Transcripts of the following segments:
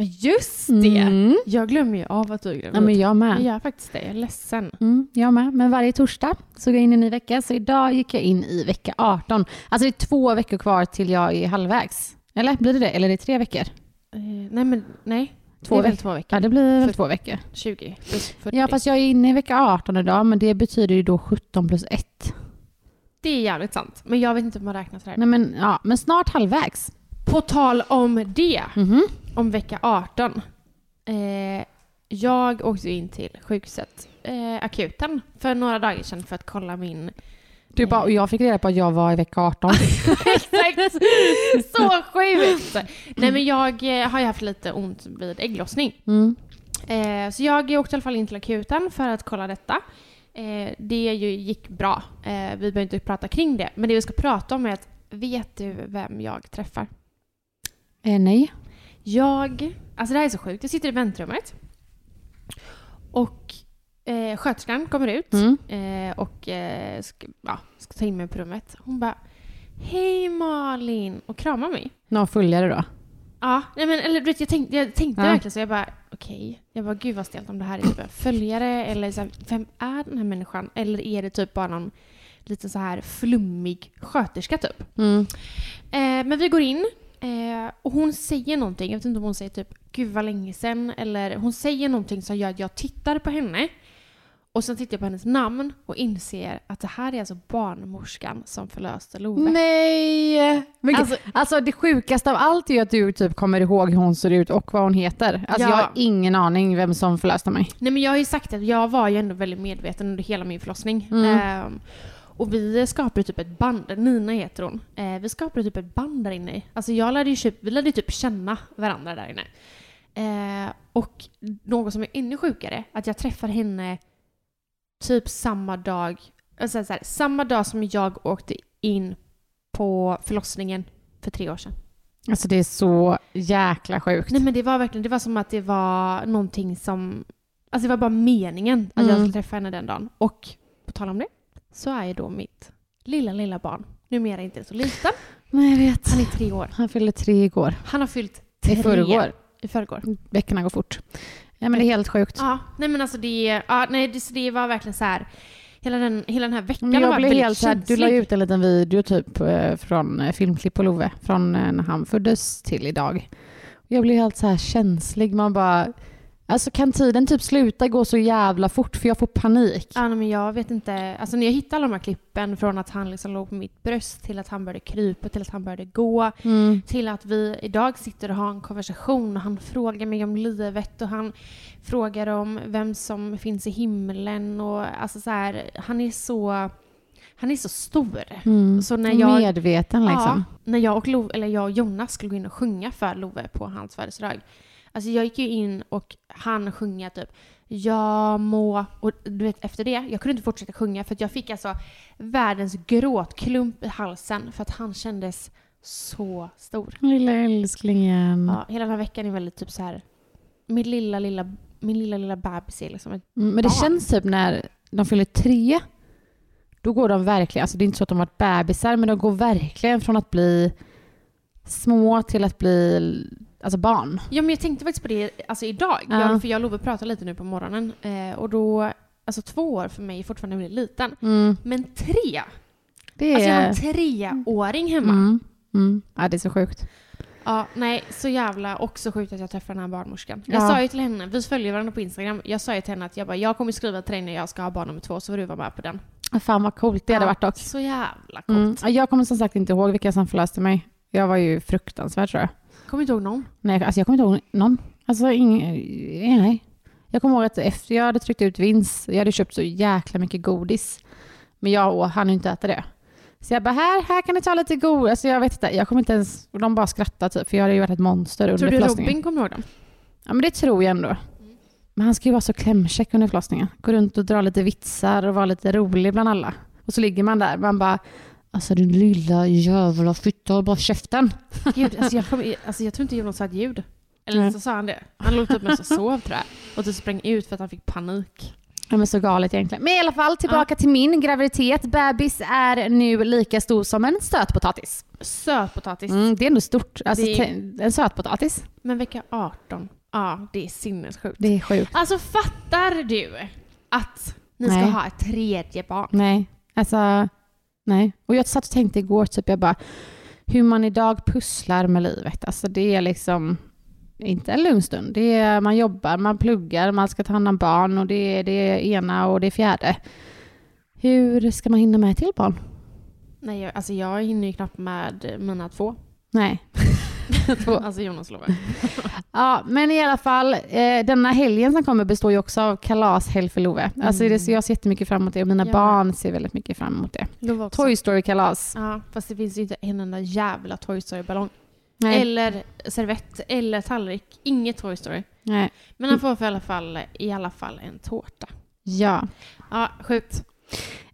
Men just det! Mm. Jag glömmer ju av att du är gravid. Ja, men jag Jag med. gör faktiskt det. Jag är ledsen. Mm, jag med. Men varje torsdag så går jag in i en ny vecka. Så idag gick jag in i vecka 18. Alltså det är två veckor kvar till jag är halvvägs. Eller blir det det? Eller är det tre veckor? Eh, nej, men nej. Två det är veckor. två veckor. Ja, det blir väl två veckor. 20 plus 40. Ja, fast jag är inne i vecka 18 idag, men det betyder ju då 17 plus 1. Det är jävligt sant. Men jag vet inte hur man räknar sådär. Nej, men, ja, men snart halvvägs. På tal om det, Mhm. om vecka 18. Eh, jag åkte in till sjukhuset, eh, akuten, för några dagar sedan för att kolla min... Du bara, och jag fick reda på att jag var i vecka 18. Exakt! Så sjukt! Nej men jag eh, har ju haft lite ont vid ägglossning. Mm. Eh, så jag åkte i alla fall in till akuten för att kolla detta. Eh, det ju gick bra. Eh, vi behöver inte prata kring det. Men det vi ska prata om är att, vet du vem jag träffar? Eh, nej. Jag, alltså det här är så sjukt. Jag sitter i väntrummet. Och eh, sköterskan kommer ut Mm. eh, och eh, ska, ja, ska ta in mig på rummet. Hon bara Hej Malin! Och kramar mig. Någon följare då? Ja, nej men eller du vet, jag tänkte, jag tänkte Ja. verkligen så. Jag bara okej. Jag bara gud vad stelt om det här är typ en följare eller så här, vem är den här människan? Eller är det typ bara någon lite så här flummig sköterska typ? Mm. Eh, men vi går in eh, och hon säger någonting. Jag vet inte om hon säger typ gud vad länge sedan eller hon säger någonting som gör att jag tittar på henne. Och sen tittar jag på hennes namn och inser att det här är alltså barnmorskan som förlöste Love. Nej! Men, Alltså- alltså, det sjukaste av allt är ju att du typ kommer ihåg hur hon ser ut och vad hon heter. Alltså Ja. jag har ingen aning vem som förlöste mig. Nej men jag har ju sagt att jag var ju ändå väldigt medveten under hela min förlossning. Mm. Ehm, och vi skapade typ ett band, Nina heter hon. Eh, vi skapade typ ett band där inne. Alltså jag lärde ju typ, vi lärde typ känna varandra där inne. Eh, och något som är ännu sjukare, att jag träffar henne typ samma dag, alltså så här, samma dag som jag åkte in på förlossningen för tre år sedan. Alltså det är så jäkla sjukt. Nej men det var verkligen, det var som att det var någonting som, alltså det var bara meningen att jag Mm. skulle träffa henne den dagen. Och på tal om det, så är ju då mitt lilla, lilla barn numera inte så liten. Nej, jag vet. Han är tre år. Han fyllde tre igår. Han har fyllt I tre. förrgår. I förrgår. Veckorna går fort. Ja, men det är helt sjukt. Ja, nej men alltså det, ja, nej, det, det var verkligen så här. Hela den, hela den här veckan Men har jag varit väldigt här, du känslig. la ut en liten video typ eh, från eh, filmklipp på Love från eh, när han föddes till idag. Jag blev helt så här känslig. Man bara, alltså kan tiden typ sluta gå så jävla fort för jag får panik. Ja, men jag vet inte. Alltså när jag hittade alla de här klippen från att han liksom låg på mitt bröst till att han började krypa, till att han började gå. Mm. till att vi idag sitter och har en konversation och han frågar mig om livet och han frågar om vem som finns i himlen och alltså så här, han är så han är så stor. Mm. Så när jag- Medveten liksom. Ja, när jag och, Love, eller jag och Jonas skulle gå in och sjunga för Love på hans födelsedag. Alltså jag gick ju in och han sjunga typ jag må... Och du vet efter det, jag kunde inte fortsätta sjunga för jag fick alltså världens gråtklump i halsen för att han kändes så stor. Lilla älsklingen. Ja, hela den här veckan är väldigt typ så här. Min lilla, lilla, min lilla, lilla bebis är liksom ett Mm, Men det barn. känns typ när de fyller tre, då går de verkligen, alltså det är inte så att de har varit bebisar, men de går verkligen från att bli små till att bli alltså barn. Ja, men jag tänkte faktiskt på det alltså idag. Ja. Jag, för jag och Love pratade lite nu på morgonen. Eh, och då, alltså två år för mig är fortfarande väldigt liten. Mm. Men tre! Det Alltså jag har är... en treåring hemma. Mm. Mm. Ja, det är så sjukt. Ja, nej, så jävla också sjukt att jag träffar den här barnmorskan. Jag Ja. sa ju till henne, vi följer varandra på Instagram, jag sa ju till henne att jag bara, jag kommer skriva till dig när jag ska ha barn nummer två, så får du vara med på den. Fan vad coolt det hade Ja, varit dock. Så jävla coolt. Mm. Ja, Jag kommer som sagt inte ihåg vilka som förlöste mig. Jag var ju fruktansvärd tror jag. Kommer inte ihåg någon. Nej, alltså jag kommer inte ihåg någon. Alltså ingen, nej. Jag kommer ihåg att efter jag hade tryckt ut vinst, jag hade köpt så jäkla mycket godis. Men jag hann ju inte äta det. Så jag bara, här, här kan ni ta lite godis. Alltså jag vet inte, jag kommer inte ens, de bara skrattade typ, för jag hade ju varit ett monster under Tror du förlossningen. Robin kommer ihåg dem? Ja men det tror jag ändå. Men han ska ju vara så klämkäck under förlossningen. Gå runt och dra lite vitsar och vara lite rolig bland alla. Och så ligger man där, man bara, alltså din lilla jävla fitta, håll bara käften. Gud, alltså jag, kom, alltså jag tror inte Jonas sa ett ljud. Eller så sa han det. Han låg typ med och sov tror jag. Och typ sprang ut för att han fick panik. Ja men så galet egentligen. Men i alla fall tillbaka till min graviditet. Bebis är nu lika stor som en sötpotatis. Sötpotatis. Mm, det är ändå stort. Alltså Det är- en sötpotatis. Men vecka 18, ja det är sinnessjukt. Det är sjukt. Alltså fattar du att ni ska Nej. ha ett tredje barn? Nej, alltså nej. Och jag satt och tänkte igår typ, jag bara, hur man idag pusslar med livet. Alltså det är liksom inte en lugn stund. Det är, man jobbar, man pluggar, man ska ta hand om barn och det är det ena och det fjärde. Hur ska man hinna med till barn? Nej, jag, alltså jag hinner ju knappt med mina två. Nej. Två. Alltså Jonas lovar. Ja, men i alla fall, eh, denna helgen som kommer består ju också av kalashelg för Love. Alltså det ser jag ser jättemycket fram emot det och mina Jag barn ser väldigt mycket fram emot det. Toy Story-kalas. Ja, fast det finns ju inte en enda jävla Toy Story-ballong. Nej. Eller servett, eller tallrik. Inget Toy Story. Nej. Men han får för i alla fall, i alla fall en tårta. Ja. Ja, sjukt.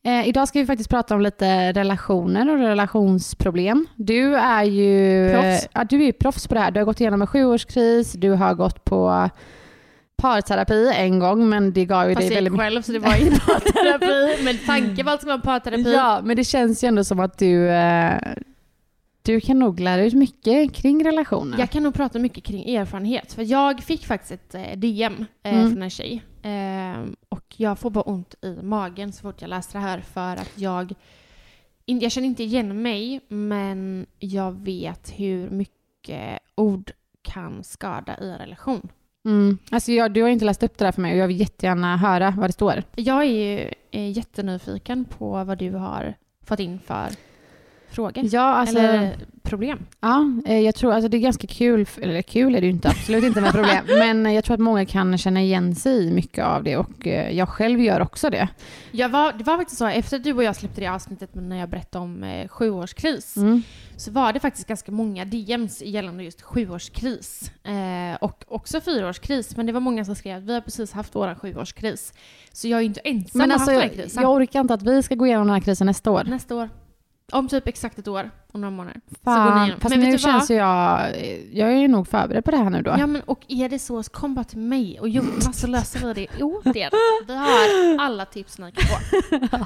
Eh, idag ska vi faktiskt prata om lite relationer och relationsproblem. Du är ju Proffs. Eh, ja, du är ju proffs på det här. Du har gått igenom en sjuårskris, du har gått på parterapi en gång, men det gav ju Fast dig väldigt gick själv så det var inte parterapi. Men tanken var att det vara parterapi. Ja, men det känns ju ändå som att du, eh, du kan nog lära ut mycket kring relationer. Jag kan nog prata mycket kring erfarenhet. För jag fick faktiskt ett eh, DM eh, Mm. från en tjej. Eh, och jag får bara ont i magen så fort jag läser det här för att jag... Jag känner inte igen mig, men jag vet hur mycket ord kan skada i en relation. Mm. Alltså jag, du har inte läst upp det där för mig och jag vill jättegärna höra vad det står. Jag är ju jättenyfiken på vad du har fått in för frågor. Ja, alltså, Eller problem. ja, eh, jag tror alltså det är ganska kul, eller kul är det ju inte, absolut inte med problem, men jag tror att många kan känna igen sig i mycket av det och eh, jag själv gör också det. Jag var, det var faktiskt så, efter att du och jag släppte det avsnittet när jag berättade om eh, sjuårskris, Mm. så var det faktiskt ganska många DMs gällande just sjuårskris. Eh, och också fyraårskris, men det var många som skrev att vi har precis haft vår sjuårskris. Så jag är inte ensam Men alltså, haft den här krisen. jag orkar inte att vi ska gå igenom den här krisen nästa år. Nästa år. Om typ exakt ett år, om några månader. så går ni Fan, igenom. fast Men nu känns ju jag, jag är ju nog förberedd på det här nu då. Ja men och är det så, så kom bara till mig och Jonas så löser vi det åt er. Vi har alla tips ni kan få.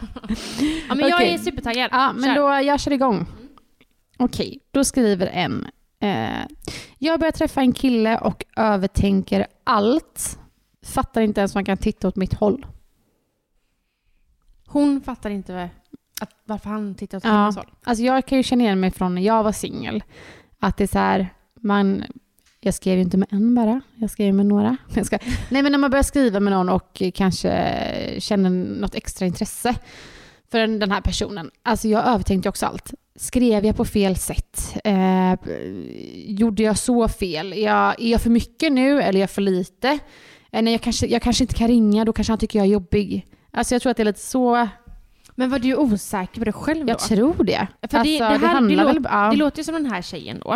ja men jag Okej. är supertaggad. Ja, men Kör. då jag kör igång. Okej, då skriver en. Eh, jag börjar träffa en kille och övertänker allt. Fattar inte ens om man kan titta åt mitt håll. Hon fattar inte att, varför han tittar åt Ja. håll. Alltså jag kan ju känna igen mig från när jag var singel. Att det är så här, man... Jag skrev ju inte med en bara, jag skrev med några. Ska, nej men när man börjar skriva med någon och kanske känner något extra intresse för den här personen. Alltså jag övertänkte också allt. Skrev jag på fel sätt? Eh, gjorde jag så fel? Är jag, är jag för mycket nu eller är jag för lite? Eh, nej, jag, kanske, jag kanske inte kan ringa, då kanske han tycker jag är jobbig. Alltså jag tror att det är lite så, Men var du osäker på dig själv då? jag tror det. För det, alltså, det, här, det, handlar låter, väl- ja. det låter ju som den här tjejen då.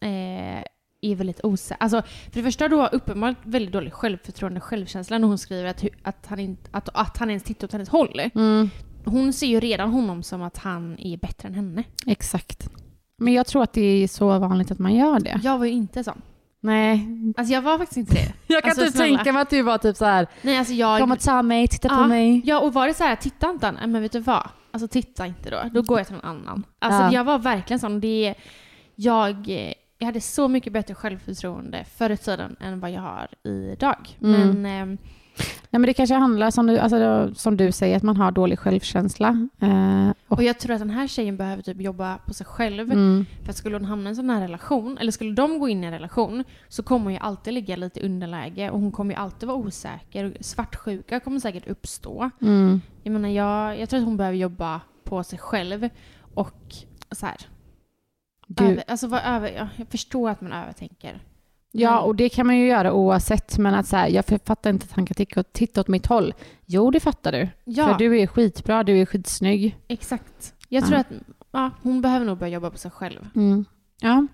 Eh, är väldigt osäker. Alltså, för det första då uppenbarligen väldigt dålig självförtroende och självkänsla när hon skriver att, att, han, inte, att, att han ens tittar åt hennes håll. Mm. Hon ser ju redan honom som att han är bättre än henne. Exakt. Men jag tror att det är så vanligt att man gör det. Jag var ju inte sån. Nej. Alltså jag var faktiskt inte det. Jag kan Alltså, typ snälla. tänka mig att du var typ så här, Nej alltså jag... kom och ta mig, titta på Ja. mig. Ja, och var det så här, titta inte Nej, men vet du vad? Alltså titta inte då. Då går jag till någon annan. Alltså Ja. jag var verkligen sån. Det, jag, eh, jag hade så mycket bättre självförtroende förr i tiden än vad jag har idag. Mm. Men ehm, Nej men det kanske handlar som du, alltså, då- som du säger, att man har dålig självkänsla. Eh, och, och jag tror att den här tjejen behöver typ jobba på sig själv. mm, För att skulle hon hamna i en sån här relation, eller skulle de gå in i en relation, så kommer hon ju alltid ligga lite underläge och hon kommer ju alltid vara osäker. Svartsjuka kommer säkert uppstå. mm, Jag menar, jag, jag tror att hon behöver jobba på sig själv och så här. Över, alltså vad över, ja, jag förstår att man övertänker. Ja, Mm. och det kan man ju göra oavsett. Men att så här, jag fattar inte att han kan titta, åt mitt håll. Jo, det fattar du. Ja, För du är skitbra, du är skitsnygg. exakt. Jag Ja. tror att ja, hon behöver nog börja jobba på sig själv. Mm. Ja.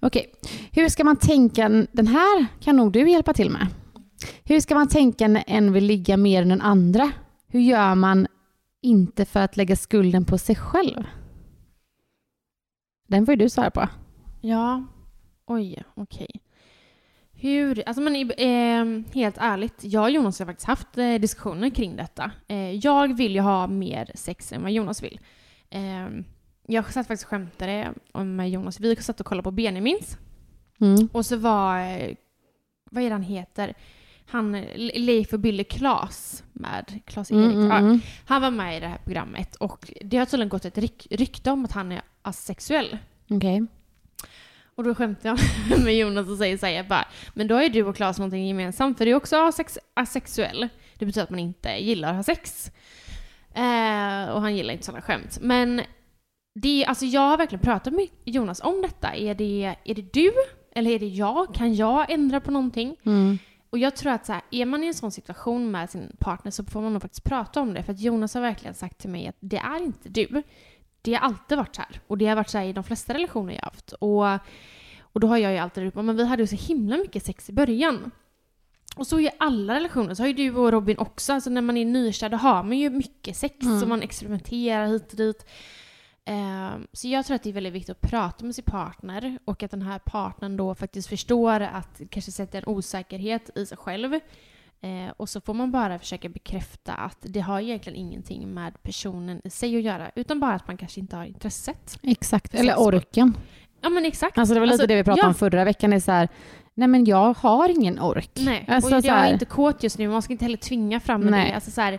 Okej, hur ska man tänka? Den här kan nog du hjälpa till med. Hur ska man tänka när en vill ligga mer än den andra? Hur gör man inte för att lägga skulden på sig själv? Den får ju du svara på. Ja, oj, okej. Hur, alltså men eh, helt ärligt, jag och Jonas har faktiskt haft eh, diskussioner kring detta. Eh, jag vill ju ha mer sex än vad Jonas vill. Eh, jag satt faktiskt och skämtade om Jonas. Vi satt och kollade på Benjamins. Mm. Och så var, vad är det han heter? Han, Leif och Billy Klas med Klas Erik. Mm, mm, Ja, mm. han var med i det här programmet och det har tydligen gått ett ryk, rykte om att han är asexuell. Okej. Och då skämtar jag med Jonas och säger så här, jag bara, men då har ju du och Claes någonting gemensamt, för du är också asex- asexuell. Det betyder att man inte gillar att ha sex. Eh, och han gillar inte sådana skämt. Men det, alltså jag har verkligen pratat med Jonas om detta. Är det, är det du? Eller är det jag? Kan jag ändra på någonting? Mm. Och jag tror att så här, är man i en sån situation med sin partner så får man nog faktiskt prata om det. För att Jonas har verkligen sagt till mig att det är inte du. Det har alltid varit så här. Och det har varit så här i de flesta relationer jag har haft. Och, och då har jag ju alltid ropat, men vi hade ju så himla mycket sex i början. Och så i alla relationer, så har ju du och Robin också, alltså när man är nykär då har man ju mycket sex Mm. och man experimenterar hit och dit. Ehm, Så jag tror att det är väldigt viktigt att prata med sin partner och att den här partnern då faktiskt förstår att kanske sätta en osäkerhet i sig själv. Eh, och så får man bara försöka bekräfta att det har egentligen ingenting med personen i sig att göra utan bara att man kanske inte har intresset. Exakt. Eller orken. Ja men exakt. Alltså det var lite Alltså, det vi pratade ja. om förra veckan. Är så här, nej men jag har ingen ork. Nej, Alltså, och jag är inte kåt just nu, man ska inte heller tvinga fram Nej. det. Alltså, så här,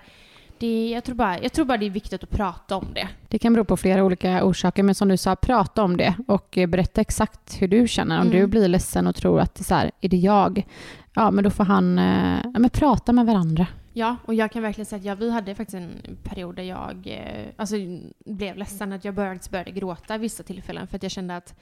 det jag, tror bara, jag tror bara det är viktigt att prata om det. Det kan bero på flera olika orsaker, men som du sa, prata om det och eh, berätta exakt hur du känner. Om Mm. du blir ledsen och tror att det är så här, är det jag? Ja, men då får han eh, ja, men prata med varandra. Ja, och jag kan verkligen säga att ja, vi hade faktiskt en period där jag eh, alltså, blev ledsen, att jag började, började gråta vissa tillfällen för att jag kände att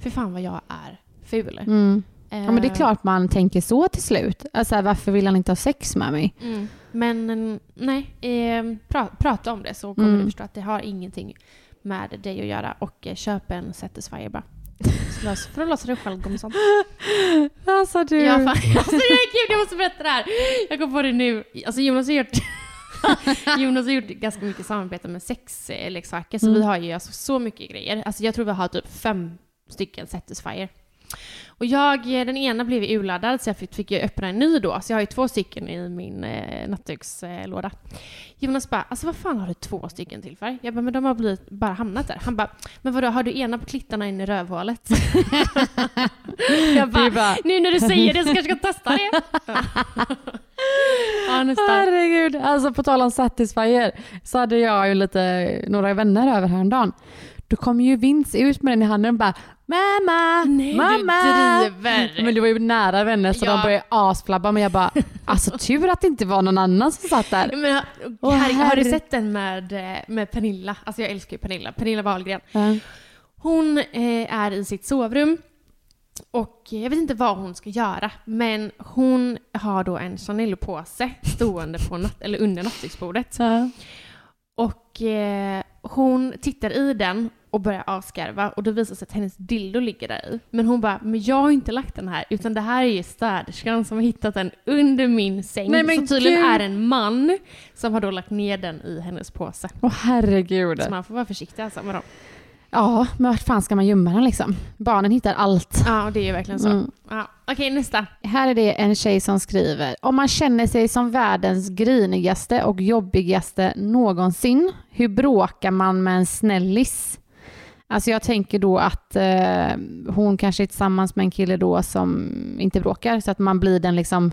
för fan vad jag är ful. Mm. Ja, men det är Eh, klart man tänker så till slut. Alltså, varför vill han inte ha sex med mig? Mm. Men nej, eh, pra, prata om det så kommer Mm. du förstå att det har ingenting med dig att göra och eh, köp en Satisfyer bara. För att lösa dig själv gummisson. Alltså du. Ja, fan. Alltså, jag, gud, jag måste berätta det här. Jag kom på det nu. Alltså Jonas har gjort, Jonas har gjort ganska mycket samarbete med sexleksaker. Så Mm. vi har ju alltså så mycket grejer. Alltså jag tror vi har typ fem stycken Satisfyer. Och jag, den ena blev urladdad så jag fick, fick öppna en ny då. Så jag har ju två stycken i min eh, nattdukslåda. Jonas bara, alltså vad fan har du två stycken till för? Jag bara, men de har blivit, bara hamnat där. Han bara, men vadå, har du ena på klittarna en i rövhålet? jag bara, bara, nu när du säger det så kanske jag ska testa det. ja, nästan. herregud. Alltså på tal om Satisfyer så hade jag ju lite, några vänner över häromdagen. Då kom ju Vince ut med den i handen och bara Mamma! Nej, du mamma! driver. Men det var ju nära vänner så Ja. de började asflabba men jag bara alltså tur att det inte var någon annan som satt där. Men, Åh, herre, har du herre- sett den med, eh, med Pernilla? Alltså jag älskar ju Pernilla. Pernilla Wahlgren. Ja. Hon eh, är i sitt sovrum och jag vet inte vad hon ska göra, men hon har då en Chanel-påse stående på natt, eller under nattduksbordet. Ja. Och eh, hon tittar i den och börjar avskarva och då visar det sig att hennes dildo ligger där i. Men hon bara, men jag har inte lagt den här, utan det här är ju städerskan som har hittat den under min säng. Nej, men så tydligen gud. är det en man som har då lagt ner den i hennes påse. Åh herregud. Så man får vara försiktig alltså med dem. Ja, men vart fan ska man gömma den liksom? Barnen hittar allt. Ja, det är ju verkligen så. Mm. Ja. Okej, nästa. Här är det en tjej som skriver. Om man känner sig som världens grinigaste och jobbigaste någonsin, hur bråkar man med en snällis? Alltså jag tänker då att eh, hon kanske är tillsammans med en kille då som inte bråkar, så att man blir den liksom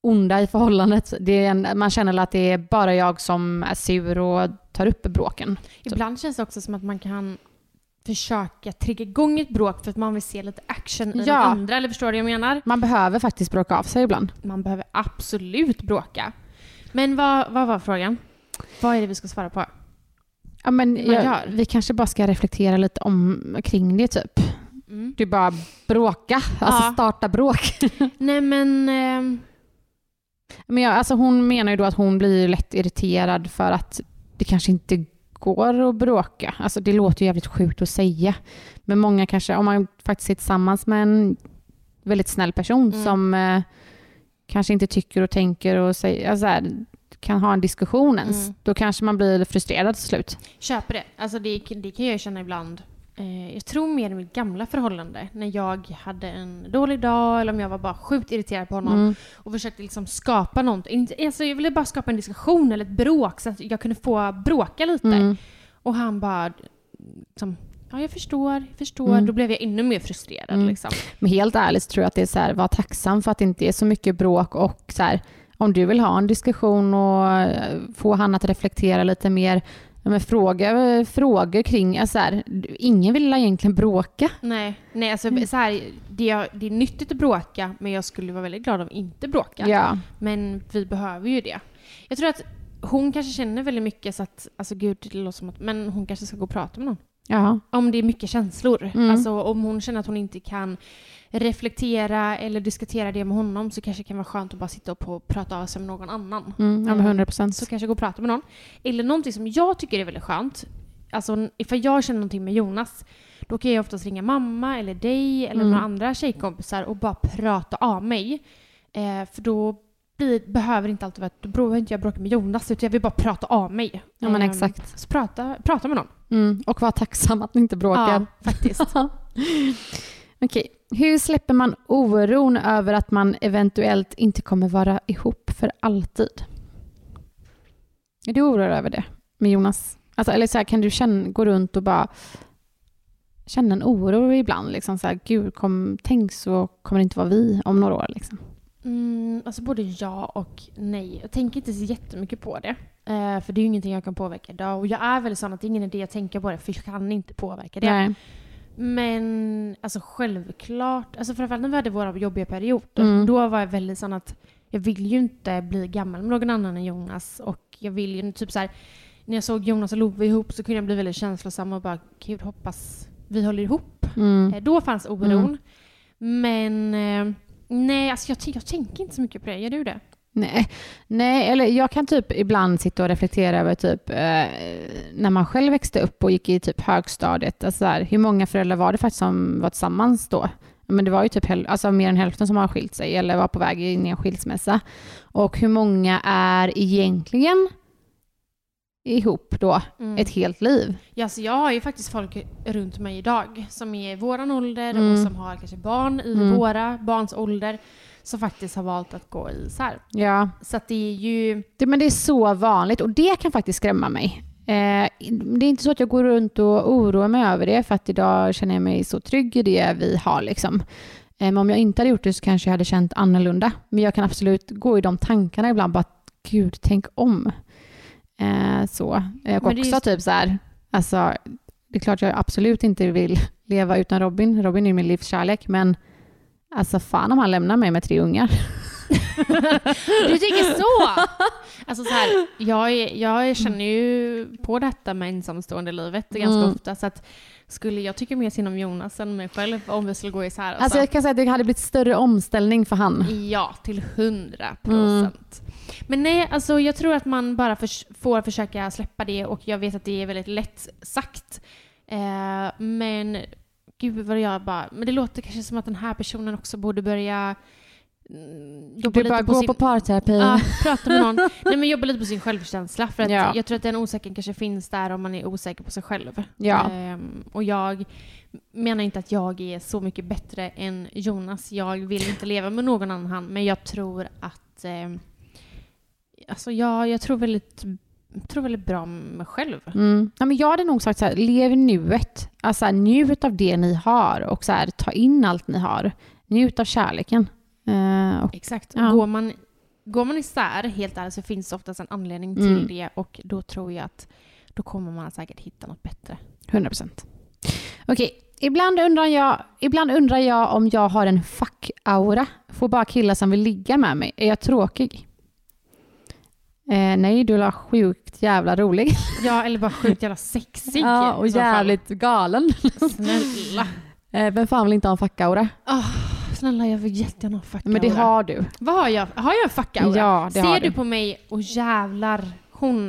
onda i förhållandet. Det är en, man känner att det är bara jag som är sur och tar upp bråken. Ibland känns det också som att man kan försöka trigga igång ett bråk för att man vill se lite action i Ja. den andra. Eller förstår du vad jag menar? Man behöver faktiskt bråka av sig ibland. Man behöver absolut bråka. Men vad, vad var frågan? Vad är det vi ska svara på? Ja, men jag, vi kanske bara ska reflektera lite om, kring det typ. Mm. Du bara bråka, alltså Ja. starta bråk. Nej men... ehm, Men jag, alltså hon menar ju då att hon blir lätt irriterad för att det kanske inte går att bråka. Alltså det låter ju jävligt sjukt att säga. Men många kanske, om man faktiskt är tillsammans med en väldigt snäll person Mm. som eh, kanske inte tycker och tänker och säger, alltså här, kan ha en diskussion ens, Mm. då kanske man blir frustrerad till slut. Köper det. Alltså det, det kan jag känna ibland. Eh, jag tror mer i mitt gamla förhållande. När jag hade en dålig dag eller om jag var bara sjukt irriterad på honom. Mm. Och försökte liksom skapa någonting. Alltså jag ville bara skapa en diskussion eller ett bråk så att jag kunde få bråka lite. Mm. Och han bara... Som, ja, jag förstår, jag förstår. Mm. Då blev jag ännu mer frustrerad. Mm. Liksom. Men helt ärligt så tror jag att det är så här, var tacksam för att det inte är så mycket bråk och så här, om du vill ha en diskussion och eh, få han att reflektera lite mer, men fråga frågor kring, alltså så här, ingen vill egentligen bråka. Nej, nej alltså, Mm. så här, det, är, det är nyttigt att bråka, men jag skulle vara väldigt glad om inte bråka. Ja. Men vi behöver ju det. Jag tror att hon kanske känner väldigt mycket så att, alltså gud, det låter som att, men hon kanske ska gå och prata med någon. Ja. Om det är mycket känslor. Mm. Alltså om hon känner att hon inte kan reflektera eller diskutera det med honom så kanske det kan vara skönt att bara sitta och på, prata av sig med någon annan. Mm, ja, men 100 procent. Så kanske gå och prata med någon. Eller någonting som jag tycker är väldigt skönt. Alltså ifall jag känner någonting med Jonas, då kan jag oftast ringa mamma eller dig eller Mm. några andra tjejkompisar och bara prata av mig. Eh, för då blir, behöver inte alltid vara, då behöver inte jag bråka med Jonas utan jag vill bara prata av mig. Ja men Ehm, exakt. Så prata, prata med någon. Mm, och var tacksam att ni inte bråkar. Ja, faktiskt. Okej, hur släpper man oron över att man eventuellt inte kommer vara ihop för alltid? Är du orolig över det med Jonas? Alltså, eller så här, kan du känna, gå runt och bara känna en oro ibland? Liksom så här, Gud, kom, tänk så kommer det inte vara vi om några år. Liksom. Mm, alltså både ja och nej. Jag tänker inte så jättemycket på det. Eh, för det är ju ingenting jag kan påverka idag. Och jag är väl sån att det är ingen idé att tänka på det för jag kan inte påverka det. Nej. Men alltså självklart, alltså framförallt när vi hade vår jobbiga period, Mm. då var jag väldigt sån att jag vill ju inte bli gammal med någon annan än Jonas. Och jag vill ju typ så här, när jag såg Jonas och Love ihop så kunde jag bli väldigt känslosam och bara gud hoppas vi håller ihop. Mm. Eh, Då fanns oron. Men eh, nej, alltså jag, jag tänker inte så mycket på det. Gör du det? Nej. Nej, eller jag kan typ ibland sitta och reflektera över typ eh, när man själv växte upp och gick i typ högstadiet. Alltså där, hur många föräldrar var det faktiskt som var tillsammans då? Men det var ju typ alltså mer än hälften som har skilt sig eller var på väg in i en skilsmässa. Och hur många är egentligen ihop då Mm. ett helt liv? Ja, så jag har ju faktiskt folk runt mig idag som är i våran ålder Mm. och som har kanske barn i Mm. våra barns ålder som faktiskt har valt att gå isär. Ja, Så att det är ju... det, men det är så vanligt och det kan faktiskt skrämma mig. Eh, det är inte så att jag går runt och oroar mig över det för att idag känner jag mig så trygg i det vi har. Liksom. Eh, men om jag inte hade gjort det så kanske jag hade känt annorlunda. Men jag kan absolut gå i de tankarna ibland bara att gud, tänk om. Eh, så. Eh, Och är också just- typ så här, alltså, det är klart jag absolut inte vill leva utan Robin. Robin är min livskärlek, men alltså fan om han lämnar mig med tre ungar. Du tycker så? Alltså så här, jag, jag känner ju på detta med ensamstående livet ganska Mm. ofta så att skulle jag tycka mer synd om Jonas än mig själv om vi skulle gå isär. Alltså, Alltså jag kan säga att det hade blivit större omställning för han. Ja, till hundra Mm. procent. Men nej, alltså jag tror att man bara förs- får försöka släppa det och jag vet att det är väldigt lätt sagt. Eh, men gud vad jag bara... Men det låter kanske som att den här personen också borde börja mm, jobba Du bara gå sin, på parterapi. Ja, prata med någon. Nej men jobba lite på sin självkänsla. För att Ja. jag tror att den osäkerheten kanske finns där om man är osäker på sig själv. Ja. Ehm, och jag menar inte att jag är så mycket bättre än Jonas. Jag vill inte leva med någon annan. Men jag tror att... ehm, alltså jag, jag tror väldigt, tror väldigt bra om mig själv. Mm. Ja, men jag hade nog sagt så här, lev nuet. Alltså, njut av det ni har och så här, ta in allt ni har. Njut av kärleken. Eh, och, Exakt. Ja. Går, man, går man isär, helt ärligt, så finns det oftast en anledning till Mm. det. Och då tror jag att då kommer man säkert hitta något bättre. 100 procent. Okej, ibland, undrar jag, ibland undrar jag om jag har en fuck-aura. Får bara killar som vill ligga med mig. Är jag tråkig? Eh, nej, du var sjukt jävla rolig. Ja, eller bara sjukt jävla sexig. ja, och så fall. jävligt galen. Snälla. Eh, vem fan vill inte ha en fuck-aura? Åh, snälla, jag vill jättegärna ha fuck Men det aura. har du. Vad har jag? Har jag en fuck aura? Ja, det Ser har du du. på mig och jävlar, hon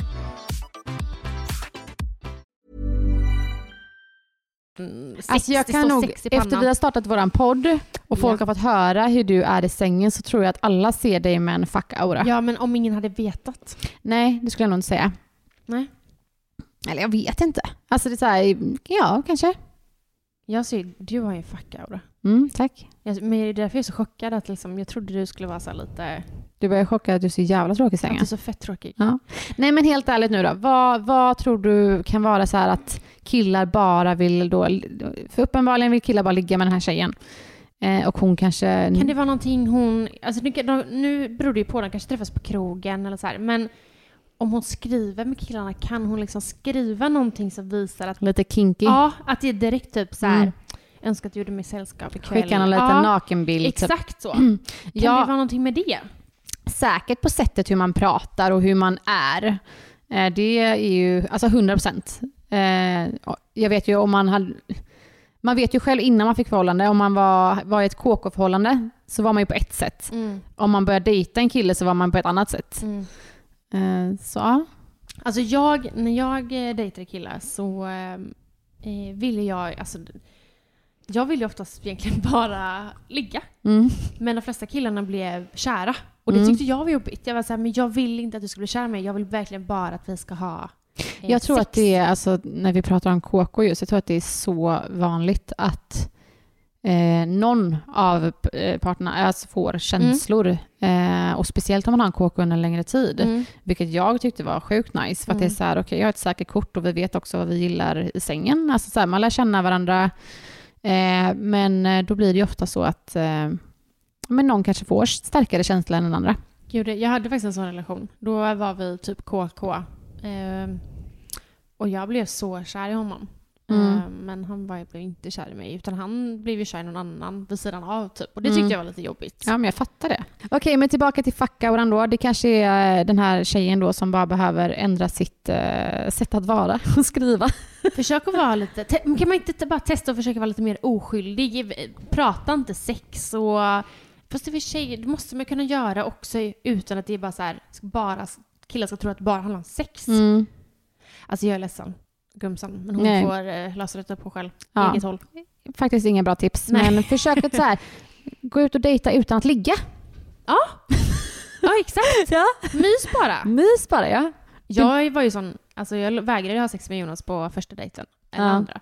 Sex, Alltså jag kan nog, efter vi har startat våran podd och folk Ja. har fått höra hur du är i sängen så tror jag att alla ser dig med en fuck-aura. Ja, men om ingen hade vetat. Nej, det skulle jag nog inte säga. Nej. Eller jag vet inte. Alltså det är så här, ja kanske. Jag ser, du har ju en fuck aura. Mm, tack. Jag, men det är därför jag är så chockad att liksom, jag trodde du skulle vara så lite... Du var chockad att du är så jävla tråkig i Att sängen. du är så fett tråkig. Ja. Nej men helt ärligt nu då, vad, vad tror du kan vara så här att killar bara vill då, för uppenbarligen vill killar bara ligga med den här tjejen. Eh, och hon kanske... Kan det vara någonting hon... Alltså nu, nu beror det ju på, de kanske träffas på krogen eller så här, men om hon skriver med killarna, kan hon liksom skriva någonting som visar att... Lite kinky? Ja, att det är direkt typ så här. Mm. Önskar att du gjorde mig sällskap ikväll. Skicka en liten ja, nakenbild. typ. Exakt så. Kan Ja. det vara någonting med det? Säkert på sättet hur man pratar och hur man är. Eh, Det är ju, alltså 100 procent. Jag vet ju om man hade, man vet ju själv innan man fick förhållande, om man var, var i ett KK-förhållande så var man ju på ett sätt. Om man började dejta en kille så var man på ett annat sätt. Eh, Så. Alltså jag, när jag eh, dejtade killar så eh, eh, ville jag, alltså jag ville oftast egentligen bara ligga. Mm. Men de flesta killarna blev kära. Och det Mm. tyckte jag var jobbigt. Jag var såhär, men jag vill inte att du ska bli kär i mig. Jag vill verkligen bara att vi ska ha eh, Jag tror sex. att det är, alltså, när vi pratar om KK just, jag tror att det är så vanligt att eh, någon av eh, parterna alltså, får känslor. Eh, och speciellt om man har en KK under en längre tid. Mm. Vilket jag tyckte var sjukt nice. För att det är Mm. så här, okej jag har ett säkert kort och vi vet också vad vi gillar i sängen. Alltså så här, man lär känna varandra. Eh, men eh, då blir det ju ofta så att eh, men någon kanske får starkare känsla än den andra. Gud, jag hade faktiskt en sån relation. Då var vi typ KK. Eh, och jag blev så kär i honom. Mm. Eh, men han var, blev inte kär i mig. Utan han blev ju kär i någon annan vid sidan av typ. Och det tyckte Mm. jag var lite jobbigt. Ja, men jag fattar det. Okej, men tillbaka till fuckauran då. Det kanske är eh, den här tjejen då som bara behöver ändra sitt eh, sätt att vara och skriva. Försök att vara lite... Te- kan man inte bara testa och försöka vara lite mer oskyldig? Prata inte sex och... Fast i och för sig, det måste man kunna göra också utan att det är bara så här, bara killar ska tro att det bara handlar om sex. Mm. Alltså jag är ledsen, Gumsan, men hon Nej. får eh, lösa detta på själv. Ja. Eget håll. Faktiskt inga bra tips, Nej. men försök att så här, gå ut och dejta utan att ligga. Ja, exakt. Ja. Mys bara. Mys bara, ja. Jag var ju sån, alltså jag vägrade ha sex med Jonas på första dejten. Eller Ja. andra.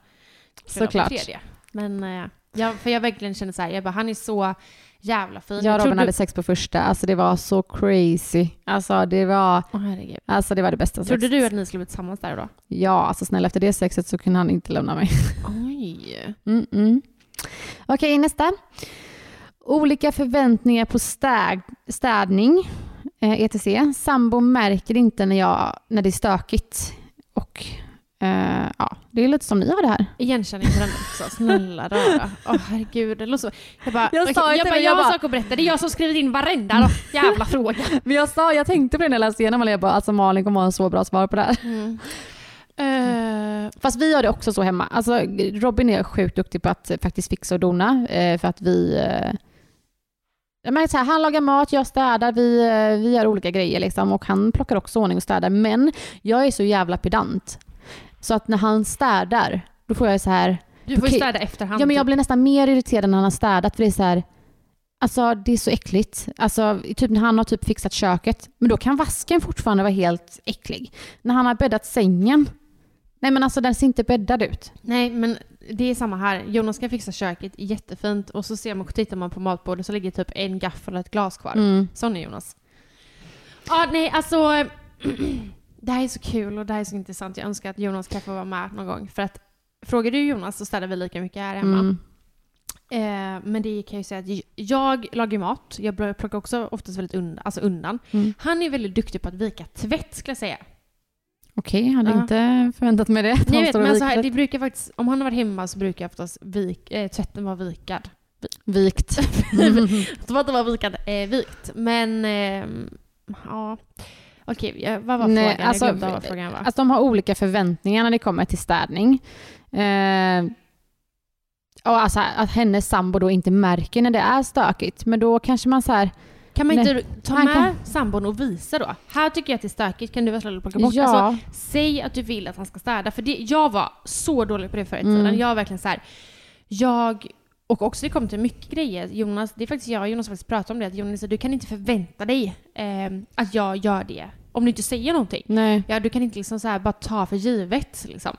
Såklart. Tredje. Men eh, jag, för jag verkligen kände så här, jag bara, han är så jävla fin. Jag och Robin hade sex på första. Alltså det var så crazy. Alltså det var, herregud. alltså, det, var det bästa Trodde sexet. du att ni skulle bli tillsammans där och då? Ja, alltså snälla efter det sexet så kunde han inte lämna mig. Oj. Mm -mm. Okej, nästa. Olika förväntningar på städ, städning, eh, etc. Sambo märker inte när, jag, när det är stökigt. Och eh, ja, det är lite som ni har det här. Igenkänning på den också. Snälla rara. Åh herregud. Det låter så. Jag bara, Jag sa ju jag, bara, jag jag har bara- sak att berätta. Det är jag som skrivit in varenda då. jävla fråga. Men jag sa, jag tänkte på det när jag läste igenom och jag bara, alltså Malin kommer ha en så bra svar på det här. Eh, Fast vi har det också så hemma. Alltså, Robin är sjukt duktig på att faktiskt fixa och dona. Eh, för att vi... Men så här, han lagar mat, jag städar, vi, vi gör olika grejer liksom, och han plockar också ordning och städar. Men jag är så jävla pedant. Så att när han städar, då får jag så här, Du får ju städa efterhand. ja men jag typ. blir nästan mer irriterad när han har städat för det är så här, alltså det är så äckligt. Alltså typ när han har typ fixat köket, men då kan vasken fortfarande vara helt äcklig. När han har bäddat sängen, nej men alltså den ser inte bäddad ut. Nej, men det är samma här. Jonas ska fixa köket jättefint och så ser man, tittar man på matbordet så ligger typ en gaffel och ett glas kvar. Mm. Sån är Jonas. Ja, nej, alltså. det här är så kul och det här är så intressant. Jag önskar att Jonas kan få vara med någon gång. För att frågar du Jonas så städar vi lika mycket här hemma. Mm. Eh, men det kan jag ju säga att jag lagar mat. Jag plockar också oftast väldigt undan. Alltså undan. Mm. Han är väldigt duktig på att vika tvätt skulle jag säga. Okej, hade Ja. inte förväntat mig det. att Jag vet, men alltså, viker det brukar faktiskt, om han har varit hemma så brukar jag oftast vik, eh, tvätten vara vikad. Vikt. Tvätten var vikad, eh, vikt. Men, ehm, ja. Okej, vad var Nej, frågan? alltså, jag glömde vad frågan var. Alltså de har olika förväntningar när det kommer till städning. Eh, och alltså att hennes sambo då inte märker när det är stökigt. Men då kanske man så här, Kan man inte Nej. ta med kan- sambon och visa då? Här tycker jag att det är stökigt, kan du vara snäll och plocka bort? ja, Alltså, säg att du vill att han ska städa. För det, jag var så dålig på det förr i Mm. Jag var verkligen så här. Jag, och också det kom till mycket grejer. Jonas, det är faktiskt jag och Jonas som faktiskt pratat om det. Att Jonas, du kan inte förvänta dig eh, att jag gör det. Om du inte säger någonting. nej. Ja, du kan inte liksom så bara ta för givet. Liksom.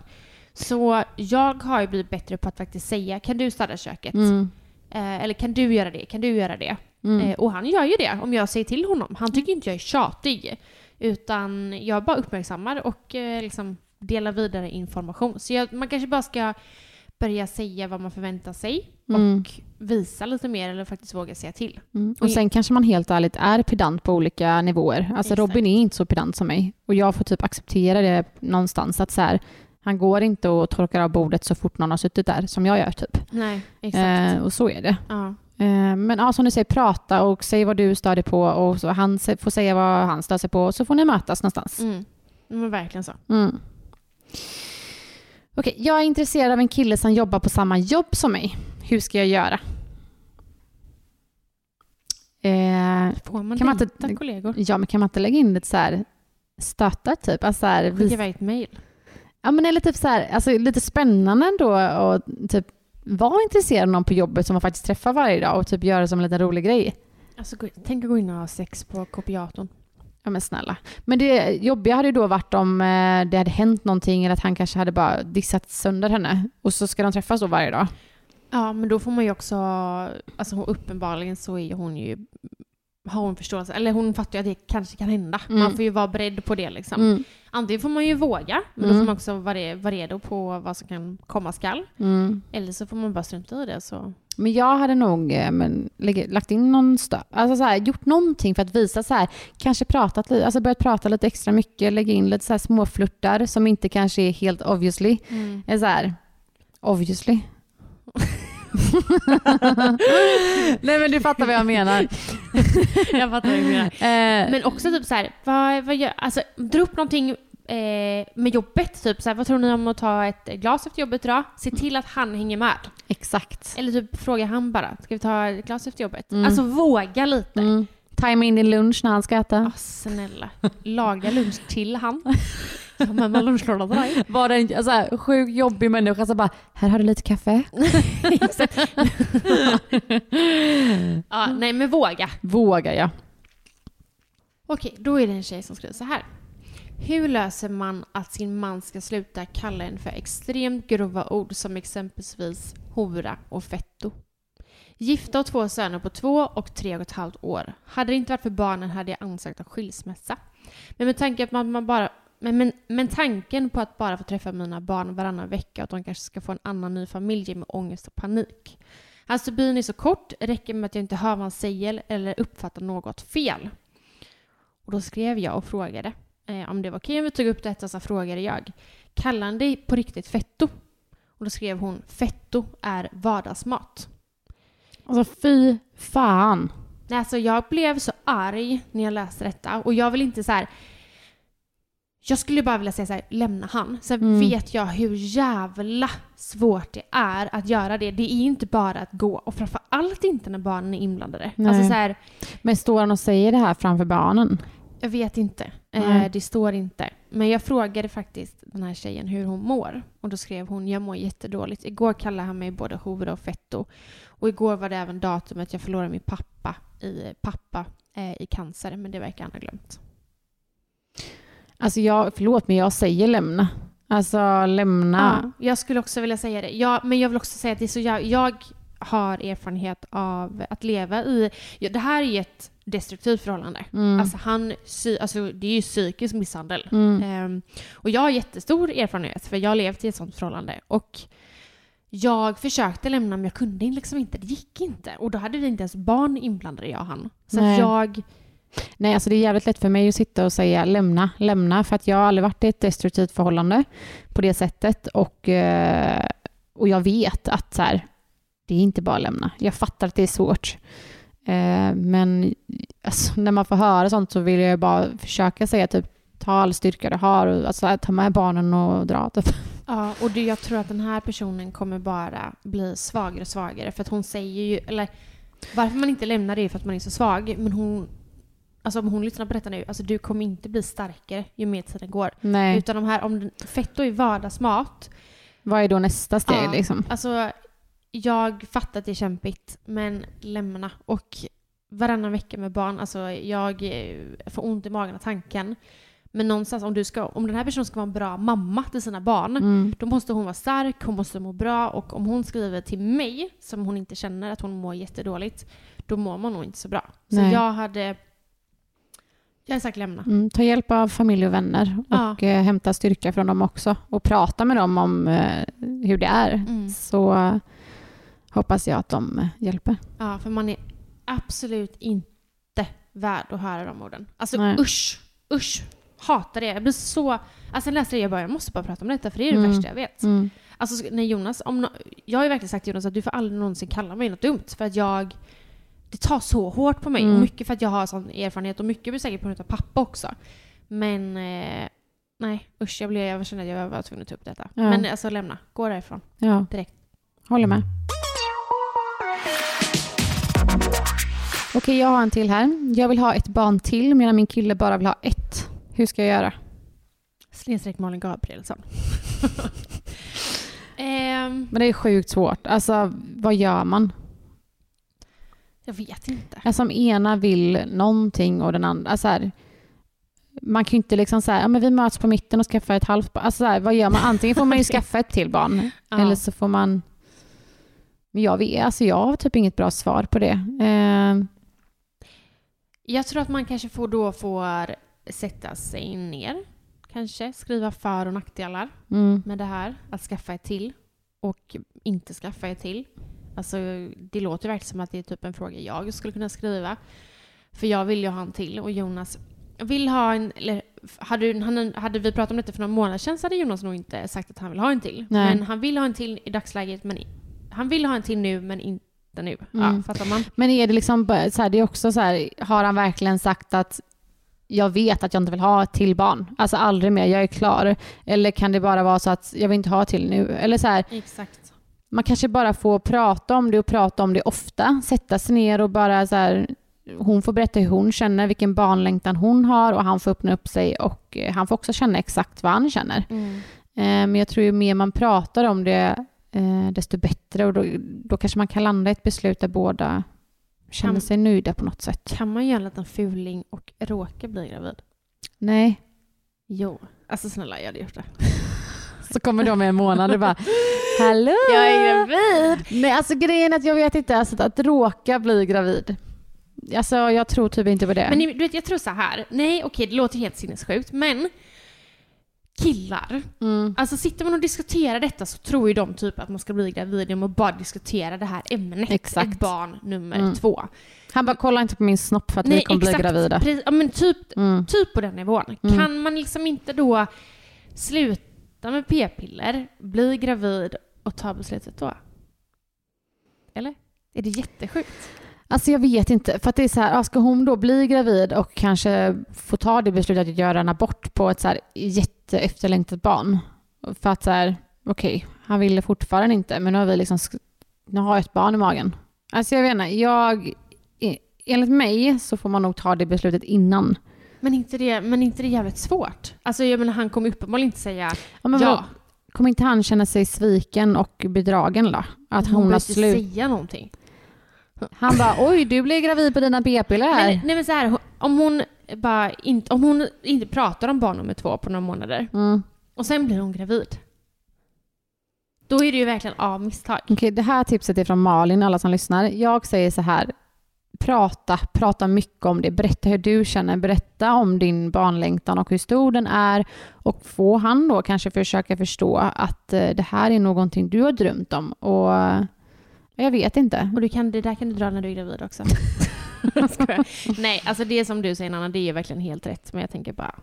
Så jag har ju blivit bättre på att faktiskt säga, kan du städa köket? Mm. Eh, eller kan du göra det? Kan du göra det? Mm. Eh, och han gör ju det om jag säger till honom. Han tycker inte jag är tjatig. Utan jag bara uppmärksammar och eh, liksom delar vidare information. Så jag, man kanske bara ska börja säga vad man förväntar sig Mm. och visa lite mer eller faktiskt våga säga till. Mm. Och sen kanske man helt ärligt är pedant på olika nivåer. Alltså Exakt. Robin är inte så pedant som mig. Och jag får typ acceptera det någonstans. Att så här, han går inte och torkar av bordet så fort någon har suttit där, som jag gör typ. Nej, exakt. Eh, och så är det. ja. Eh, men ja, som du säger, prata och säg vad du stör dig på och så han får säga vad han stör sig på och så får ni mötas någonstans. Mm. Men verkligen så. Mm. Okej, jag är intresserad av en kille som jobbar på samma jobb som mig. Hur ska jag göra? Eh, Får man Kan man inte- kollegor? ja, men kan man inte lägga in lite så här stötar typ? Alltså så här, Skicka iväg ett mejl. ja, men eller typ så här, alltså lite spännande ändå och typ vara intresserad av någon på jobbet som man faktiskt träffar varje dag och typ göra det som en liten rolig grej. Alltså, tänk att gå in och ha sex på kopiatorn. Ja men snälla. Men det jobbiga hade ju då varit om eh, det hade hänt någonting eller att han kanske hade bara dissat sönder henne. Och så ska de träffas då varje dag. Ja, men då får man ju också... Alltså uppenbarligen så är hon ju... Har hon förståelse, eller hon fattar ju att det kanske kan hända. Mm. Man får ju vara beredd på det liksom. Mm. Antingen får man ju våga, men då Mm. får man också vara, vara redo på vad som kan komma skall. Mm. Eller så får man bara strunta i det. Så. Men jag hade nog eh, men, lagt in någon stö- alltså så här, gjort någonting för att visa så här, kanske pratat lite, alltså börjat prata lite extra mycket, lägga in lite så här småflörtar som inte kanske är helt obviously. Är så här, obviously. Nej men du fattar vad jag menar. Jag fattar vad du menar. Eh, Men också typ så här, vad, vad gör, alltså dra upp någonting eh, med jobbet. Typ så här, vad tror ni om att ta ett glas efter jobbet idag? Se till att han hänger med. exakt. Eller typ fråga han bara, ska vi ta ett glas efter jobbet? Mm. Alltså våga lite. Mm. Tajma in din lunch när han ska äta. Ah, snälla. Laga lunch till han. Ja, men vad lunchlåda till dig? Var det en så här, sjukt jobbig människa som bara, här har du lite kaffe. Ja, nej men våga. Vågar jag. Okej, då är det en tjej som skriver så här. Hur löser man att sin man ska sluta kalla en för extremt grova ord som exempelvis hora och fetto? Gifta och två söner på två och tre och ett halvt år. Hade det inte varit för barnen hade jag ansökt om skilsmässa. Men med tanke på att man bara men, men, men tanken på att bara få träffa mina barn varannan vecka och att de kanske ska få en annan ny familj ger mig ångest och panik. Hans byn är så kort, räcker med att jag inte hör vad han säger eller uppfattar något fel. Och då skrev jag och frågade eh, om det var okej om vi tog upp detta, så frågade jag. Kallar han dig på riktigt fetto? Och då skrev hon fetto är vardagsmat. Alltså fy fan. Alltså jag blev så arg när jag läste detta och jag vill inte så här. Jag skulle bara vilja säga så här, lämna han. Sen Mm. vet jag hur jävla svårt det är att göra det. Det är inte bara att gå och framför allt inte när barnen är inblandade. Nej. Alltså så här, Men står han och säger det här framför barnen? jag vet inte. Eh, det står inte. Men jag frågade faktiskt den här tjejen hur hon mår. Och då skrev hon, jag mår jättedåligt. Igår kallade han mig både hora och fetto. Och igår var det även datumet jag förlorade min pappa i, pappa, eh, i cancer. Men det verkar han ha glömt. Alltså jag, förlåt men jag säger lämna. Alltså lämna. Ja, jag skulle också vilja säga det. Ja, men jag vill också säga att det är så jag, jag har erfarenhet av att leva i... Ja, det här är ju ett destruktivt förhållande. Mm. Alltså, han, alltså, det är ju psykisk misshandel. Mm. Ehm, och jag har jättestor erfarenhet, för jag har levt i ett sånt förhållande. Och jag försökte lämna, men jag kunde liksom inte. Det gick inte. Och då hade vi inte ens barn inblandade, jag och han. Så Nej. att jag... Nej, alltså det är jävligt lätt för mig att sitta och säga lämna, lämna, för att jag har aldrig varit i ett destruktivt förhållande på det sättet och, eh, och jag vet att så här, det är inte bara att lämna. Jag fattar att det är svårt. Eh, men alltså, när man får höra sånt så vill jag bara försöka säga typ ta all styrka du har och alltså, ta med barnen och dra. Typ. Ja, och det, jag tror att den här personen kommer bara bli svagare och svagare. För att hon säger ju, eller varför man inte lämnar det är för att man är så svag. Men hon, alltså om hon lyssnar på detta nu, alltså du kommer inte bli starkare ju mer tiden går. Nej, Utan de här, om fetto är vardagsmat. vad är då nästa steg Ja, liksom? Alltså, jag fattar att det är kämpigt, men lämna. Och varannan vecka med barn, alltså jag får ont i magen av tanken. Men någonstans, om, du ska, om den här personen ska vara en bra mamma till sina barn, Mm. då måste hon vara stark, hon måste må bra och om hon skriver till mig, som hon inte känner att hon mår jättedåligt, då mår man nog inte så bra. Så Nej. jag hade... Jag hade sagt lämna. Mm, ta hjälp av familj och vänner Ja. och eh, hämta styrka från dem också och prata med dem om eh, hur det är. Mm. Så hoppas jag att de eh, hjälper. Ja, för man är absolut inte värd att höra de orden. Alltså Nej. usch, usch. Hatar det. Jag blir så... Alltså jag läste det jag bara, jag måste bara prata om detta för det är det Mm. värsta jag vet. Mm. Alltså när Jonas, om no- jag har ju verkligen sagt till Jonas att du får aldrig någonsin kalla mig något dumt för att jag det tar så hårt på mig. Mm. Mycket för att jag har sån erfarenhet och mycket blir säkert på grund av pappa också. Men eh, nej, usch jag, blev, jag kände att jag var tvungen att ta upp detta. Ja. Men alltså lämna, gå därifrån. Ja, Direkt. håller med. Okej, jag har en till här. Jag vill ha ett barn till medan min kille bara vill ha ett. Hur ska jag göra? Snedstreck Malin Gabrielsson. Ehm, Men det är sjukt svårt. Alltså, vad gör man? Jag vet inte. Alltså om ena vill någonting och den andra... Alltså här, man kan ju inte liksom säga, ja men vi möts på mitten och skaffar ett halvt barn. Alltså så här, vad gör man? Antingen får man ju skaffa ett till barn Ja. eller så får man... Men jag vet, alltså jag har typ inget bra svar på det. Eh, Jag tror att man kanske får då får sätta sig ner. Kanske skriva för och nackdelar mm, med det här. Att skaffa ett till och inte skaffa ett till. Alltså det låter verkligen som att det är typ en fråga jag skulle kunna skriva. För jag vill ju ha en till och Jonas vill ha en, eller hade, han, hade vi pratat om detta för några månader sedan så hade Jonas nog inte sagt att han vill ha en till. Nej. Men han vill ha en till i dagsläget men han vill ha en till nu men inte nu. Mm. Ja, fattar man? Men är det liksom så här, det är också så här, har han verkligen sagt att jag vet att jag inte vill ha ett till barn. Alltså aldrig mer, jag är klar. Eller kan det bara vara så att jag vill inte ha till nu? Eller så här, Exakt. Man kanske bara får prata om det och prata om det ofta. Sätta sig ner och bara så här, hon får berätta hur hon känner, vilken barnlängtan hon har och han får öppna upp sig och eh, han får också känna exakt vad han känner. Mm. Eh, Men jag tror ju mer man pratar om det, eh, desto bättre och då, då kanske man kan landa i ett beslut där båda känner Kan- sig nöjda på något sätt. Kan man göra en liten fuling och råka bli gravid? Nej. Jo. Alltså snälla, jag hade gjort det. Så kommer de med en månad och bara Hallå! Jag är gravid! Nej, alltså grejen är att jag vet inte, alltså, att råka bli gravid. Alltså jag tror typ inte på det. Men du vet, jag tror så här. Nej, okej, det låter helt sinnessjukt, men killar, mm. alltså sitter man och diskuterar detta så tror ju de typ att man ska bli gravid genom att bara diskutera det här ämnet. Exakt. Ett barn nummer Mm. två. Han bara kolla inte på min snopp för att vi kommer bli gravida. Precis, ja, men typ, Mm. typ på den nivån. Mm. Kan man liksom inte då sluta med p-piller, bli gravid och ta beslutet då? Eller? Är det jättesjukt? Alltså jag vet inte, för att det är så här, ska hon då bli gravid och kanske få ta det beslutet att göra en abort på ett så här jätteefterlängtat barn? För att så här, okej, han ville fortfarande inte, men nu har vi liksom, nu har jag ett barn i magen. Alltså jag vet inte, jag, e-, enligt mig så får man nog ta det beslutet innan. Men inte det, men inte det jävligt svårt? Alltså jag menar han kommer uppenbarligen inte säga Ja, men ja. Kommer inte han känna sig sviken och bedragen då? Att hon, hon har behöver inte slut? säga någonting. Han bara, oj du blev gravid på dina p-piller här. Men, nej men så här, om hon bara inte, om hon inte pratar om barn nummer två på några månader Mm. och sen blir hon gravid. Då är det ju verkligen av misstag. Okej, det här tipset är från Malin, alla som lyssnar. Jag säger så här, prata, prata mycket om det. Berätta hur du känner, berätta om din barnlängtan och hur stor den är. Och få han då kanske försöka förstå att eh, det här är någonting du har drömt om. Och eh, jag vet inte. Och du kan, det där kan du dra när du är gravid också. Nej, alltså det som du säger Nanna, det är verkligen helt rätt. Men jag tänker bara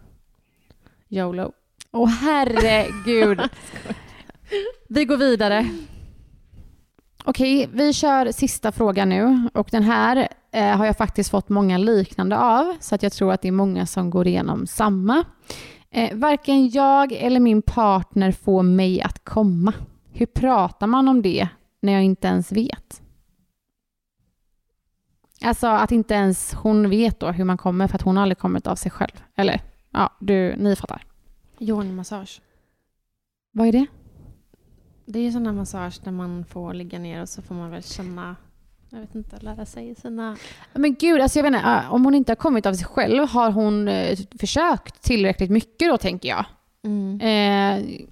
YOLO. Åh herregud. Vi går vidare. Okej, vi kör sista frågan nu. Och den här eh, har jag faktiskt fått många liknande av. Så att jag tror att det är många som går igenom samma. Eh, varken jag eller min partner får mig att komma. Hur pratar man om det när jag inte ens vet? Alltså att inte ens hon vet då hur man kommer för att hon aldrig kommit av sig själv. Eller ja, du, ni fattar. Yoni-massage. Vad är det? Det är ju sån här massage där man får ligga ner och så får man väl känna, jag vet inte, lära sig sina... Men gud, alltså jag vet inte, äh, om hon inte har kommit av sig själv, har hon eh, försökt tillräckligt mycket då tänker jag? Mm. Eh,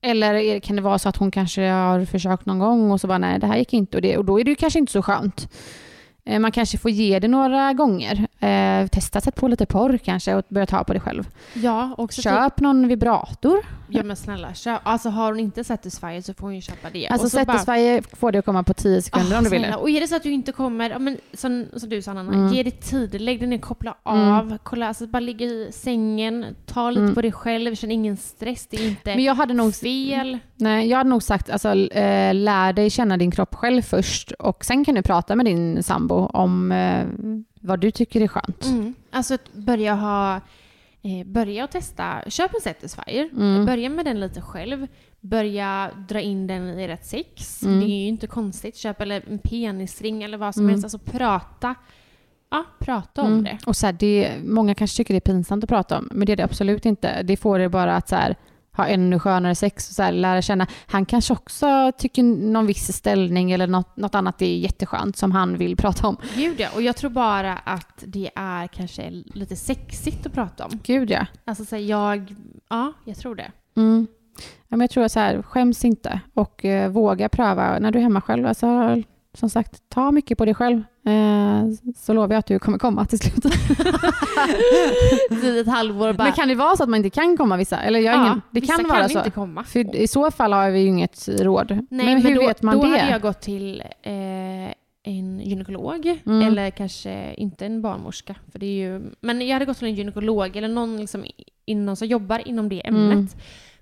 eller kan det vara så att hon kanske har försökt någon gång och så bara nej, det här gick inte och, det, och då är det ju kanske inte så skönt. Eh, man kanske får ge det några gånger. Eh, testa sätt på lite porr kanske och börja ta på det själv. Ja, också Köp någon vibrator. Ja men snälla, köp. Alltså har hon inte Satisfyer så får hon ju köpa det. Alltså så bara- Satisfyer får det att komma på 10 sekunder Ah, om du vill snälla. det. Och är det så att du inte kommer, ja, men, som, som du sa Nanna, Mm. ge det tid, lägg dig ner, koppla Mm. av, kolla, alltså bara ligga i sängen, ta lite Mm. på dig själv, känn ingen stress, det är inte Men jag hade nog fel. Nej, jag hade nog sagt alltså, eh, lär dig känna din kropp själv först och sen kan du prata med din sambo om eh, vad du tycker är skönt. Mm. Alltså att börja ha, eh, börja och testa, köp en Satisfyer, Mm. börja med den lite själv, börja dra in den i rätt sex. Mm. Det är ju inte konstigt, köp eller en penisring eller vad som Mm. helst, alltså prata. Ja, prata om Mm. det. Och så här, det, många kanske tycker det är pinsamt att prata om, men det är det absolut inte. Det får det bara att så här, ha ännu skönare sex och så här, lära känna. Han kanske också tycker någon viss ställning eller något, något annat är jätteskönt som han vill prata om. Gud ja, och jag tror bara att det är kanske lite sexigt att prata om. Gud ja. Alltså så här, jag, ja, jag tror det. Mm. ja men jag tror så här, skäms inte och eh, våga pröva när du är hemma själv. Alltså, som sagt, ta mycket på dig själv. Eh, så lovar jag att du kommer komma till slut. I ett halvår bara, Men kan det vara så att man inte kan komma vissa? Eller jag har ingen, det vissa kan vara så. inte komma. För i så fall har vi ju inget råd. Nej, men hur då, vet man då det? hade jag gått till eh, en gynekolog, Mm. eller kanske inte en barnmorska. För det är ju, men jag hade gått till en gynekolog eller någon liksom inom, som jobbar inom det ämnet. Mm.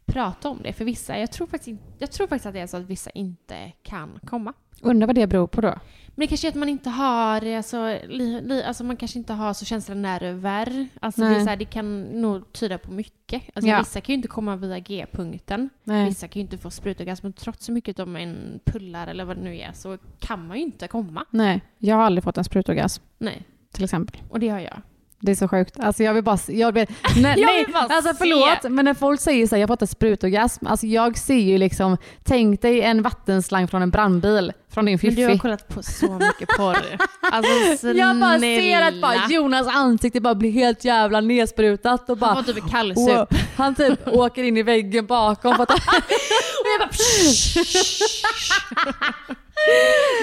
Prata om det för vissa. Jag tror, faktiskt, jag tror faktiskt att det är så att vissa inte kan komma. Undrar vad det beror på då? Men det kanske är att man inte har, alltså, li, li, alltså man kanske inte har så känsliga nerver. Alltså det, är så här, det kan nog tyda på mycket. Alltså Ja. Vissa kan ju inte komma via G-punkten. Vissa kan ju inte få sprutorgasm. Men trots så mycket de en pullar eller vad det nu är så kan man ju inte komma. Nej, jag har aldrig fått en sprutorgasm Nej, till exempel. och det har jag. Det är så sjukt. Alltså jag vill bara... Jag vill, nej, Jag vill bara alltså se. förlåt, men när folk säger så här, jag en sprutorgasm, alltså jag ser ju liksom, tänk dig en vattenslang från en brandbil, från din Men du har fiffi. kollat på så mycket porr. Alltså snälla. Jag bara ser att bara Jonas ansikte bara blir helt jävla nedsprutat och bara... Han var typ kallsup. Han typ åker in i väggen bakom Och jag bara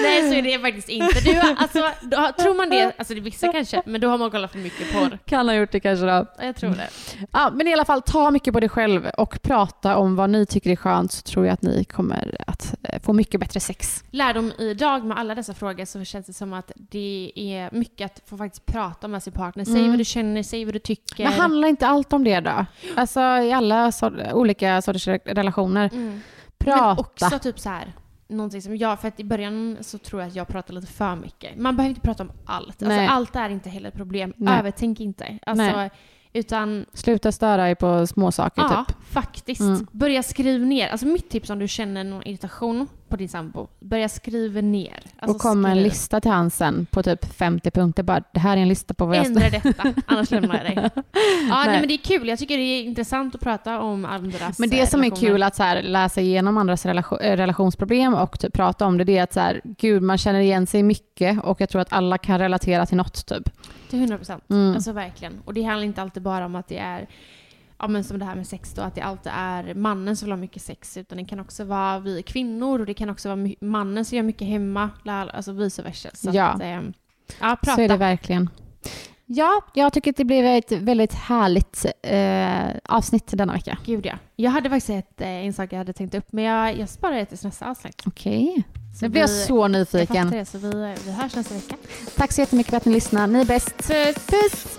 Nej så är det faktiskt inte. Du, alltså, då, tror man det, alltså det vissa kanske, men då har man kollat för mycket porr. kan ha gjort det kanske då. Ja, Jag tror det. Ja, men i alla fall, ta mycket på dig själv och prata om vad ni tycker är skönt så tror jag att ni kommer att eh, få mycket bättre sex. Lärdom idag med alla dessa frågor så känns det som att det är mycket att få faktiskt prata med sin partner. Säg Mm. vad du känner, säg vad du tycker. Men handlar inte allt om det då? Alltså i alla sor- olika sorters re- relationer. Mm. Prata. Men också typ så här. Någonting som jag, för att i början så tror jag att jag pratar lite för mycket. Man behöver inte prata om allt. Alltså, allt är inte heller ett problem. Nej. Övertänk inte. Alltså, Nej. utan Sluta störa dig på små saker Ja, typ. faktiskt. Mm. Börja skriva ner. Alltså mitt tips om du känner någon irritation på din sambo, börja skriva ner. Alltså och kom med en lista till han sen på typ 50 punkter. Bara, det här är en lista på vad jag... Ändra detta, annars lämnar jag dig. Ja, nej. Nej. men det är kul. Jag tycker det är intressant att prata om andras Men det eh, som är kul att så här, läsa igenom andras relation, eh, relationsproblem och typ prata om det, det är att så här, gud, man känner igen sig mycket och jag tror att alla kan relatera till något typ. Till 100 procent. Mm. Alltså verkligen. Och det handlar inte alltid bara om att det är Ja men som det här med sex då, att det alltid är mannen som vill ha mycket sex. Utan det kan också vara vi kvinnor och det kan också vara mannen som gör mycket hemma. Alltså vice versa. Så Ja. Att, eh, ja, prata. Så är det verkligen. Ja, jag tycker att det blev ett väldigt härligt eh, avsnitt denna vecka. Gud ja. Jag hade faktiskt ett, eh, en sak jag hade tänkt upp, men jag, jag sparar det till nästa avsnitt. Okej. Nu blir jag så Jag nyfiken. fattar det, så vi, vi hörs nästa vecka. Tack så jättemycket för att ni lyssnar. Ni är bäst. Puss! Puss!